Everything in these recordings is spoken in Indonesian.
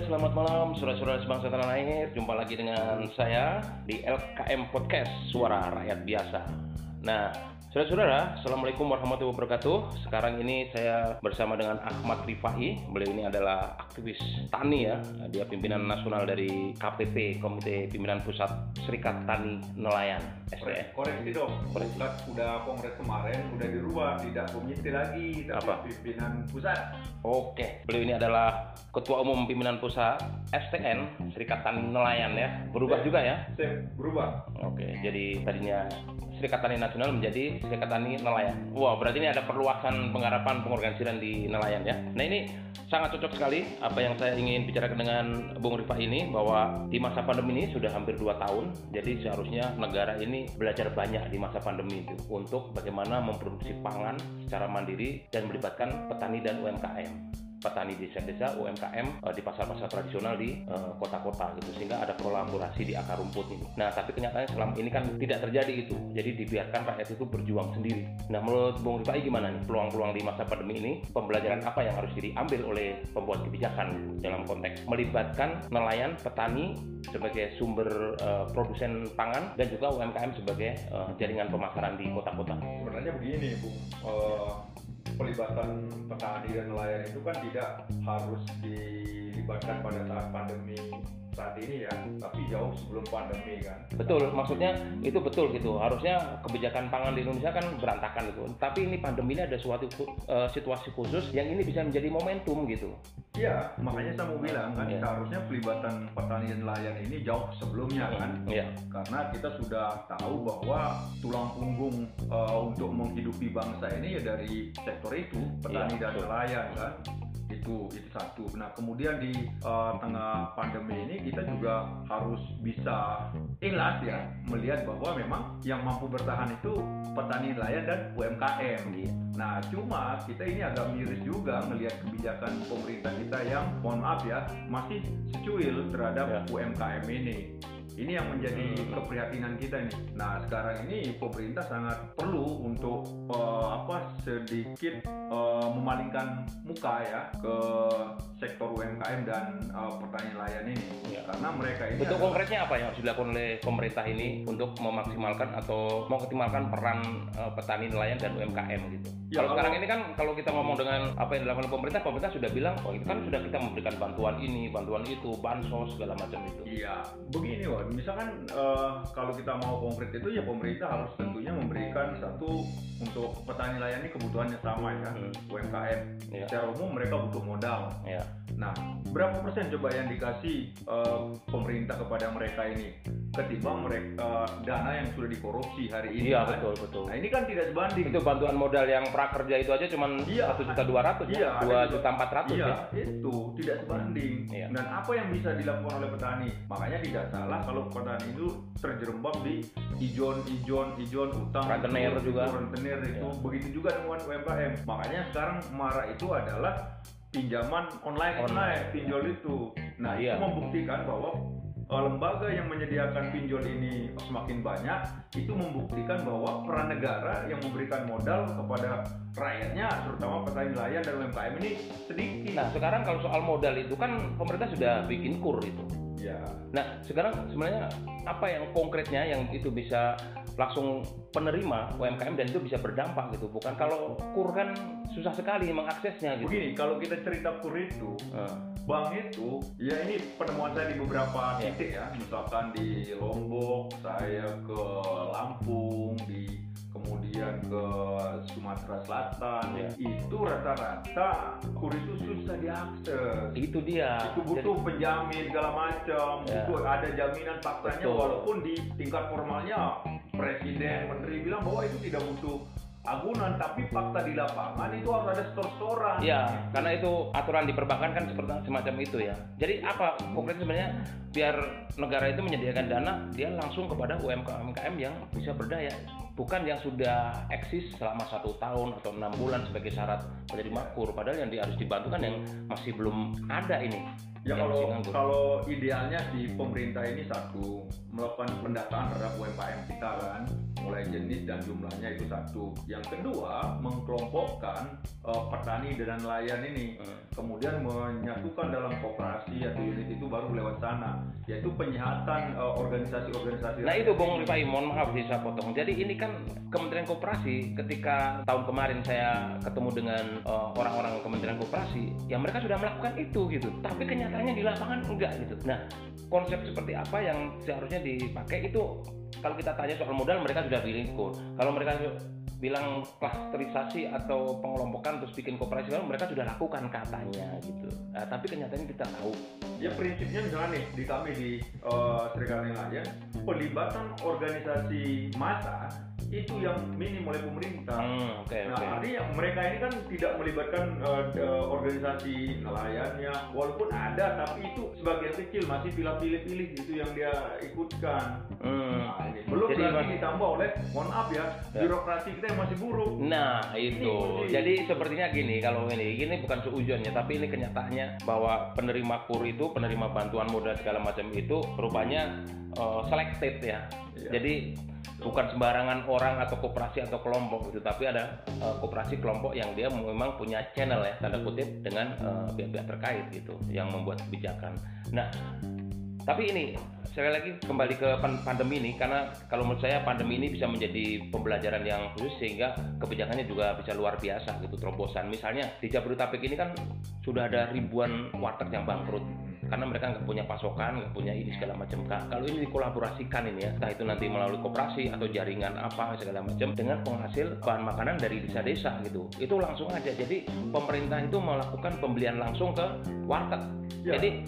Selamat malam saudara-saudara sebangsa tanah air. Jumpa lagi dengan saya di LKM Podcast Suara Rakyat Biasa. Nah, saudara-saudara, Assalamualaikum warahmatullahi wabarakatuh. Sekarang ini saya bersama dengan Ahmad Rifai. Beliau ini adalah aktivis tani ya. Dia pimpinan nasional dari KPP, Komite Pimpinan Pusat Serikat Tani Nelayan. STN. Koreksi dong, Koreksi. Bukan udah kongres kemarin udah dirubah, tidak komite lagi, tapi Apa? pimpinan pusat. Oke, beliau ini adalah Ketua Umum Pimpinan Pusat STN, Serikat Tani Nelayan ya. Berubah juga ya? Sip, berubah. Oke, jadi tadinya Serikat Tani Nasional menjadi Serikat Tani Nelayan. Wah, berarti ini ada perluasan penggarapan pengorganisasian di nelayan ya. Nah ini sangat cocok sekali apa yang saya ingin bicarakan dengan Bung Rifa ini bahwa di masa pandemi ini sudah hampir 2 tahun. Jadi seharusnya negara ini belajar banyak di masa pandemi itu untuk bagaimana memproduksi pangan secara mandiri dan melibatkan petani dan UMKM petani desa-desa UMKM eh, di pasar-pasar tradisional di eh, kota-kota gitu sehingga ada kolaborasi di akar rumput ini. Nah tapi kenyataannya selama ini kan tidak terjadi itu. Jadi dibiarkan rakyat itu berjuang sendiri. Nah menurut Bung Rifai gimana nih peluang-peluang di masa pandemi ini? Pembelajaran apa yang harus diambil oleh pembuat kebijakan dalam konteks melibatkan nelayan, petani sebagai sumber eh, produsen pangan dan juga UMKM sebagai eh, jaringan pemasaran di kota-kota. Sebenarnya begini, Bu. Eh, pelibatan petani dan nelayan itu kan tidak harus dilibatkan pada saat pandemi saat ini ya, tapi jauh sebelum pandemi kan. Betul, maksudnya itu betul gitu. Harusnya kebijakan pangan di Indonesia kan berantakan gitu. Tapi ini pandemi ini ada suatu eh, situasi khusus yang ini bisa menjadi momentum gitu. Iya, makanya saya mau bilang kan Iya. seharusnya pelibatan petani dan nelayan ini jauh sebelumnya kan. Iya. karena kita sudah tahu bahwa tulang punggung uh, untuk menghidupi bangsa ini ya dari sektor itu petani Iya, dan nelayan kan itu itu satu nah kemudian di uh, tengah pandemi ini kita juga harus bisa ikhlas ya melihat bahwa memang yang mampu bertahan itu petani nelayan dan UMKM. Nah, cuma kita ini agak miris juga melihat kebijakan pemerintah kita yang, mohon maaf ya, masih secuil terhadap Ya. UMKM ini. Ini yang menjadi Hmm. keprihatinan kita nih. Nah, sekarang ini pemerintah sangat perlu untuk eh, apa sedikit eh, memalingkan muka ya ke sektor UMKM dan eh, pertanian nelayan ini. Ya. Karena mereka ini Bentuk adalah- konkretnya apa yang harus dilakukan oleh pemerintah ini untuk memaksimalkan atau mengoptimalkan peran eh, petani nelayan dan UMKM gitu. Ya, kalau kalau- sekarang ini kan kalau kita ngomong dengan apa yang dilakukan oleh pemerintah, pemerintah sudah bilang, oh itu kan sudah kita memberikan bantuan ini, bantuan itu, bansos segala macam itu. Iya, begini Wan, misalkan eh, kalau kita mau konkret itu ya pemerintah harus tentunya memberikan satu untuk petani nelayan ini kebutuhannya sama ya, Hmm. UMKM. Iya. Secara umum mereka butuh modal. Ya. Nah, berapa persen coba yang dikasih eh, pemerintah kepada mereka ini ketimbang mereka dana yang sudah dikorupsi hari ini? Iya kan? betul betul. Nah ini kan tidak sebanding. Itu bantuan modal yang prakerja itu aja cuma Iya. satu juta dua ratus, Iya, ada dua juta empat ratus Iya, ya. itu tidak sebanding. Iya. Dan apa yang bisa dilakukan oleh petani? Makanya tidak salah kalau petani itu terjerembab di ijon-ijon, ijon utang, Rentenir juga. rentenir itu. Iya. Begitu juga dengan UMKM. Makanya sekarang marah itu adalah pinjaman online Online. online pinjol itu. Nah, Iya. itu membuktikan bahwa eh, lembaga yang menyediakan pinjol ini semakin banyak itu membuktikan bahwa peran negara yang memberikan modal kepada rakyatnya terutama petani nelayan dan UMKM ini sedikit. Nah sekarang kalau soal modal itu kan pemerintah sudah bikin kur itu. Ya. Nah, sekarang sebenarnya apa yang konkretnya yang itu bisa langsung penerima UMKM dan itu bisa berdampak gitu. Bukan kalau kur kan susah sekali mengaksesnya gitu. Begini, kalau kita cerita kur itu, Eh, bank itu, ya ini penemuan saya di beberapa Ya. titik ya, misalkan di Lombok, saya ke Lampung, di kemudian ke Sumatera Selatan, Ya. itu rata-rata kur itu susah diakses. itu dia. itu butuh penjamin segala macam Ya. butuh ada jaminan faktanya Betul. walaupun di tingkat formalnya presiden menteri bilang bahwa itu tidak butuh agunan tapi fakta di lapangan itu harus ada store-storan Jadi, ya, karena itu aturan di perbankan kan seperti semacam itu ya. Jadi apa konkretnya sebenarnya? Biar negara itu menyediakan dana dia langsung kepada UMKM yang bisa berdaya. Bukan yang sudah eksis selama satu tahun atau enam bulan sebagai syarat menjadi makmur padahal yang harus dibantu kan yang masih belum ada ini Ya masih kalau kalau idealnya di pemerintah ini satu melakukan pendataan terhadap UMKM kita kan mulai jenis dan jumlahnya itu satu. Yang kedua mengkelompokkan eh, petani dan nelayan ini Hmm. kemudian menyatukan dalam koperasi atau unit itu baru lewat sana yaitu penyihatan eh, organisasi-organisasi Nah itu Bung. Rifai, mohon maaf saya potong. Jadi ini kan Kementerian Koperasi ketika tahun kemarin saya ketemu dengan eh, orang-orang Kementerian Koperasi, ya mereka sudah melakukan itu gitu. Tapi kenyataannya di lapangan enggak gitu. Nah konsep seperti apa yang seharusnya dipakai itu kalau kita tanya soal modal mereka sudah bilang kok. Kalau mereka bilang klasterisasi atau pengelompokan terus bikin koperasi baru, mereka sudah lakukan katanya gitu. Nah, tapi kenyataannya kita tahu Ya prinsipnya misalnya nih di kami di eh, Serikat Nelayan pelibatan organisasi massa itu yang minim oleh pemerintah. Hmm, oke Nah, oke. artinya mereka ini kan tidak melibatkan eh, organisasi nelayannya, walaupun ada, tapi itu sebagian kecil masih pilih-pilih-pilih gitu yang dia ikutkan. Hmm. Nah, ini belum Jadi, lagi ditambah oleh, mohon maaf ya, Ya. birokrasi kita yang masih buruk. Nah itu, kunci. jadi sepertinya gini kalau ini, ini bukan seujonnya, tapi ini kenyataannya bahwa penerima kur itu, penerima bantuan modal segala macam itu rupanya eh, selected ya. Iya. Jadi bukan sembarangan orang atau koperasi atau kelompok gitu, tapi ada eh, koperasi kelompok yang dia memang punya channel ya tanda kutip dengan eh, pihak-pihak terkait gitu, yang membuat kebijakan. Nah tapi ini sekali lagi kembali ke pan- pandemi ini karena kalau menurut saya pandemi ini bisa menjadi pembelajaran yang khusus sehingga kebijakannya juga bisa luar biasa gitu terobosan misalnya di Jabodetabek ini kan sudah ada ribuan warteg yang bangkrut karena mereka nggak punya pasokan nggak punya ini segala macam Kak, kalau ini dikolaborasikan ini ya entah itu nanti melalui koperasi atau jaringan apa segala macam dengan penghasil bahan makanan dari desa-desa gitu itu langsung aja jadi pemerintah itu melakukan pembelian langsung ke warteg Ya. jadi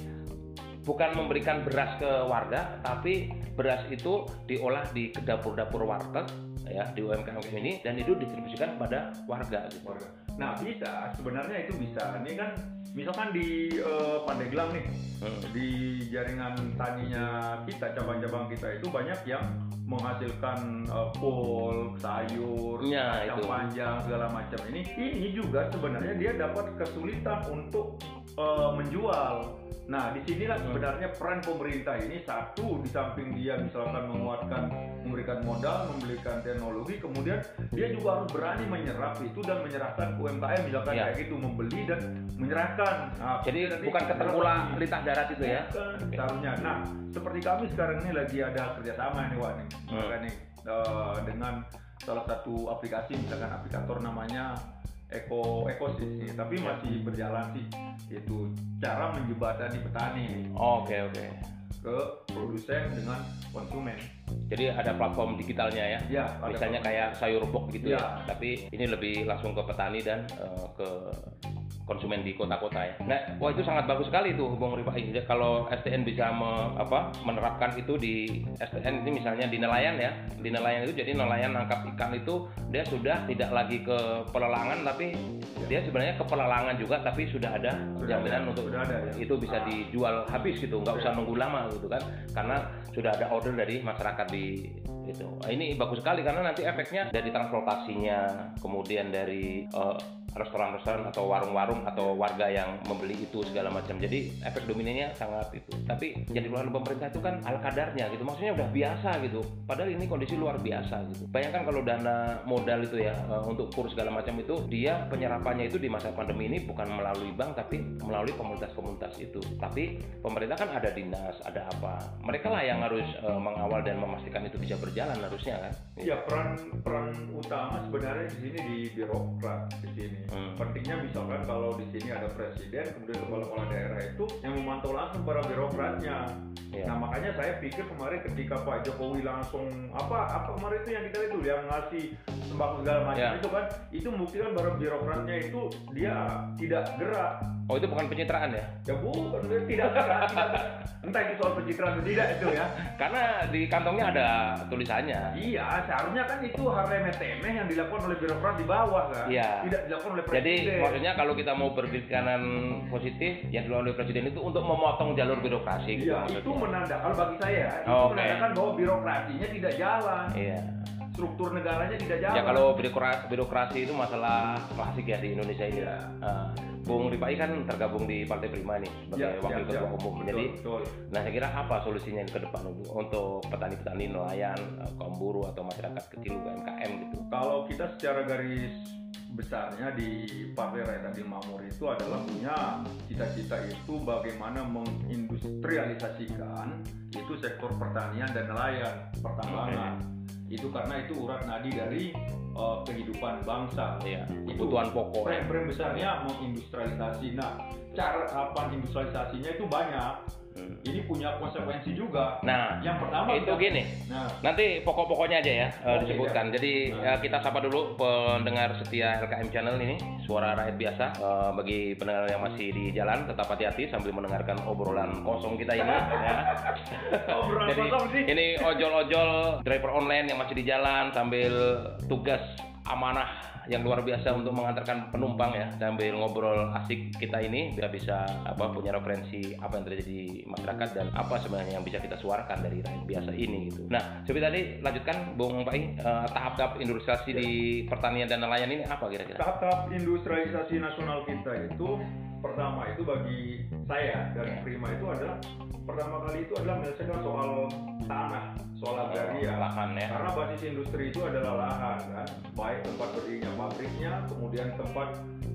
bukan memberikan beras ke warga, tapi beras itu diolah di dapur-dapur warteg ya di UMKM ini dan itu distribusikan kepada warga gitu. warga. Nah bisa, sebenarnya itu bisa. Ini kan misalkan di eh, Pandeglang nih, Hmm. di jaringan taninya kita, cabang-cabang kita itu banyak yang menghasilkan eh, kol, sayur, Ya, kacang itu. panjang segala macam ini. Ini juga sebenarnya dia dapat kesulitan untuk eh, menjual. Nah, di sinilah Hmm. sebenarnya peran pemerintah ini satu di samping dia misalkan menguatkan, memberikan modal, memberikan teknologi, kemudian dia juga harus berani menyerap itu dan menyerahkan UMKM misalkan Ya. kayak gitu membeli dan menyerahkan. Nah, Jadi nanti bukan keterpula lintah darat itu ya. Bukan, Oke. seharusnya. Nah, seperti kami sekarang ini lagi ada kerjasama nih, Wak nih, Hmm. Nih eh, dengan salah satu aplikasi, misalkan aplikator namanya Eko Ekosis nih, tapi masih berjalan sih. Itu cara menjembatani petani Oke oke. ke produsen dengan konsumen. Jadi ada platform digitalnya ya. Ya, Misalnya platform. kayak sayur box gitu ya. Ya. Tapi ini lebih langsung ke petani dan eh, ke konsumen di kota-kota ya. Nah, wah itu sangat bagus sekali tuh Bung Rifai. Jadi Kalau STN bisa me- apa, menerapkan itu di STN ini misalnya di nelayan ya. Di nelayan itu jadi nelayan nangkap ikan itu dia sudah tidak lagi ke pelelangan tapi dia sebenarnya ke pelelangan juga tapi sudah ada jaminan untuk sudah ada, ya. itu bisa Ah. dijual habis gitu, nggak usah nunggu lama gitu kan. Karena sudah ada order dari masyarakat di itu. Nah, ini bagus sekali karena nanti efeknya dari transportasinya, kemudian dari eh, restoran-restoran atau warung-warung atau warga yang membeli itu segala macam. Jadi efek dominannya sangat itu. Tapi yang dikeluarkan pemerintah itu kan al kadarnya gitu. Maksudnya udah biasa gitu. Padahal ini kondisi luar biasa gitu. Bayangkan kalau dana modal itu ya eh, untuk kurs segala macam itu dia penyerapannya itu di masa pandemi ini bukan melalui bank tapi melalui komunitas-komunitas itu. Tapi pemerintah kan ada dinas, ada apa. Mereka lah yang harus eh, mengawal dan memastikan itu bisa berjalan harusnya kan. Ya peran peran utama sebenarnya di sini di birokrat di sini. Hmm. Pentingnya misalkan kalau di sini ada presiden kemudian kepala-kepala daerah itu yang memantau langsung para birokratnya. Ya. Nah makanya saya pikir kemarin ketika Pak Jokowi langsung apa apa kemarin itu yang kita itu yang ngasih sembako segala macam Ya. itu kan itu membuktikan bahwa birokratnya itu dia tidak gerak. Oh itu bukan pencitraan ya? Ya bukan dia tidak gerak. tidak gerak. Entah itu soal pencitraan atau tidak itu ya. Karena di kantongnya ada tulisannya. Iya, seharusnya kan itu hal remeh-temeh yang dilakukan oleh birokrat di bawah kan. Iya. Tidak dilakukan oleh presiden. Jadi maksudnya kalau kita mau berpikiran positif, yang dilakukan oleh presiden itu untuk memotong jalur birokrasi. gitu Iya, maksudnya. itu menandakan bagi saya, itu Oke. menandakan bahwa birokrasinya tidak jalan. Iya. Struktur negaranya tidak jalan. Ya kalau birokrasi, birokrasi itu masalah klasik ya di Indonesia ini. Ya. Uh, Bung Rifai kan tergabung di Partai Prima nih sebagai Ya, wakil ya, ketua ya. umum. Betul, Jadi, betul. nah saya kira apa solusinya ke depan untuk, petani-petani nelayan, uh, kaum buruh atau masyarakat kecil UMKM gitu? Kalau kita secara garis besarnya di Partai Rakyat Adil Makmur itu adalah punya cita-cita itu bagaimana mengindustrialisasikan itu sektor pertanian dan nelayan pertambangan. Itu karena itu urat nadi dari eh, kehidupan bangsa. Ya, Itu kebutuhan pokok. Frame-frame besarnya mengindustrialisasi. Nah, cara tahapan industrialisasinya itu banyak. Hmm. Ini punya konsekuensi juga. Nah, Yang pertama itu gini. Nah, Nanti pokok-pokoknya aja ya eh, Oke, disebutkan. Jadi Nah. eh, kita sapa dulu pendengar setia LKM Channel ini, suara rakyat biasa. Eh, bagi pendengar yang masih di jalan, tetap hati-hati sambil mendengarkan obrolan kosong kita ini. ya. Obrolan Jadi kosong sih. ini ojol-ojol driver online yang masih di jalan sambil tugas amanah yang luar biasa untuk mengantarkan penumpang ya sambil ngobrol asik kita ini biar bisa apa punya referensi apa yang terjadi di masyarakat dan apa sebenarnya yang bisa kita suarakan dari rakyat biasa ini gitu. Nah, seperti tadi lanjutkan Bung Pai eh, tahap-tahap industrialisasi di pertanian dan nelayan ini apa kira-kira? tahap-tahap industrialisasi nasional kita itu pertama itu bagi saya dan Prima itu adalah pertama kali itu adalah menyelesaikan soal tanah, soal agraria. lahan ya. Karena basis industri itu adalah lahan kan, baik tempat berdirinya pabriknya, kemudian tempat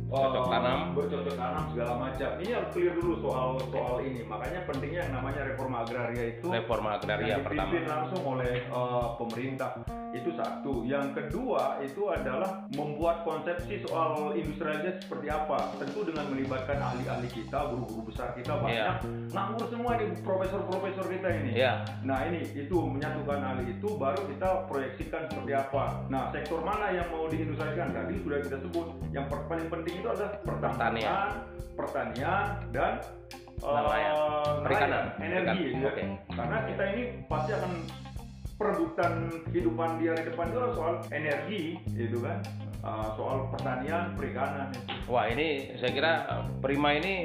Bercocok eh, tanam. bercocok tanam segala macam. Ini harus clear dulu soal soal ini. Makanya pentingnya yang namanya reforma agraria itu Reforma agraria yang pertama. dipimpin langsung oleh eh, pemerintah itu satu yang kedua itu adalah membuat konsepsi soal industrialisasi seperti apa tentu dengan melibatkan ahli-ahli kita guru-guru besar kita banyak nganggur semua ini profesor-profesor kita ini Iya. nah ini itu menyatukan ahli itu baru kita proyeksikan seperti apa nah sektor mana yang mau diindustrialisasikan tadi sudah kita sebut yang paling penting itu adalah pertanian pertanian dan Nelayan. Perikanan. energi ya. oke. karena kita ini pasti akan perebutan kehidupan di hari depan itu soal energi gitu kan? Uh, soal pertanian perikanan Wah, ini saya kira eh, Prima ini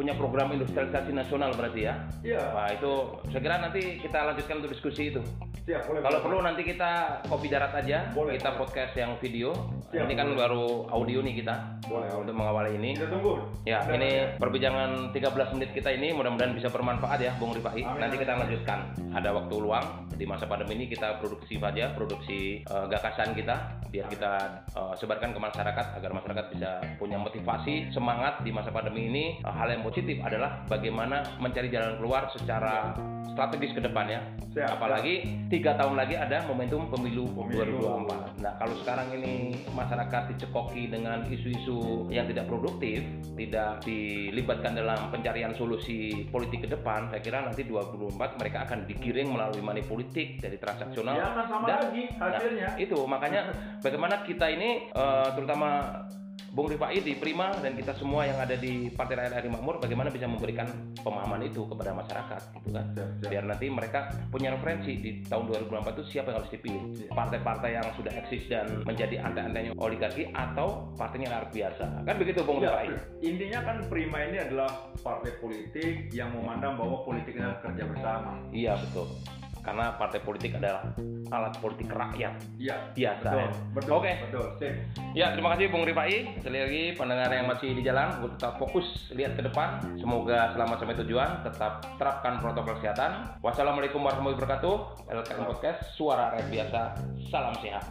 punya program industrialisasi nasional berarti ya. iya Wah itu saya kira nanti kita lanjutkan untuk diskusi itu. siap boleh Kalau boleh. perlu nanti kita kopi darat aja, Boleh. kita podcast yang video. Siap, ini kan boleh. baru audio nih kita Boleh. untuk mengawali ini. kita tunggu Ya, ini perbincangan 13 menit kita ini mudah-mudahan bisa bermanfaat ya, Bung Rifai. Amin, Nanti amin. kita lanjutkan. Ada waktu luang di masa pandemi ini kita produksi saja, produksi eh, gagasan kita biar kita eh, sebarkan ke masyarakat agar masyarakat bisa punya motivasi, semangat di masa pandemi ini. Eh, hal yang positif adalah bagaimana mencari jalan keluar secara strategis ke depan ya. Siap, Apalagi tiga tahun lagi ada momentum pemilu, Pemilu. 2024. Nah, kalau sekarang ini masyarakat dicekoki dengan isu-isu yang tidak produktif, tidak dilibatkan dalam pencarian solusi politik ke depan, saya kira nanti 2024 mereka akan digiring melalui money politik dari transaksional. ya akan sama Dan- lagi hasilnya Nah, itu makanya bagaimana kita ini eh, terutama Bung Rifai di Prima dan kita semua yang ada di Partai Rakyat Adil Makmur bagaimana bisa memberikan pemahaman itu kepada masyarakat gitu kan Siap, siap. biar nanti mereka punya referensi di tahun 2024 itu siapa yang harus dipilih Iya. partai-partai yang sudah eksis dan menjadi antek-anteknya oligarki atau partainya rakyat biasa kan begitu Bung Ya, Rifai intinya kan Prima ini adalah partai politik yang memandang bahwa politik adalah kerja bersama. iya betul karena partai politik adalah alat politik rakyat Iya, biasa betul, ya. betul, Oke. betul. Sip. Ya, terima kasih Bung Rifai. Sekali lagi pendengar yang masih di jalan, tetap fokus lihat ke depan. Semoga selamat sampai tujuan. Tetap terapkan protokol kesehatan. Wassalamualaikum warahmatullahi wabarakatuh. LKM Podcast, suara rakyat biasa. Salam sehat.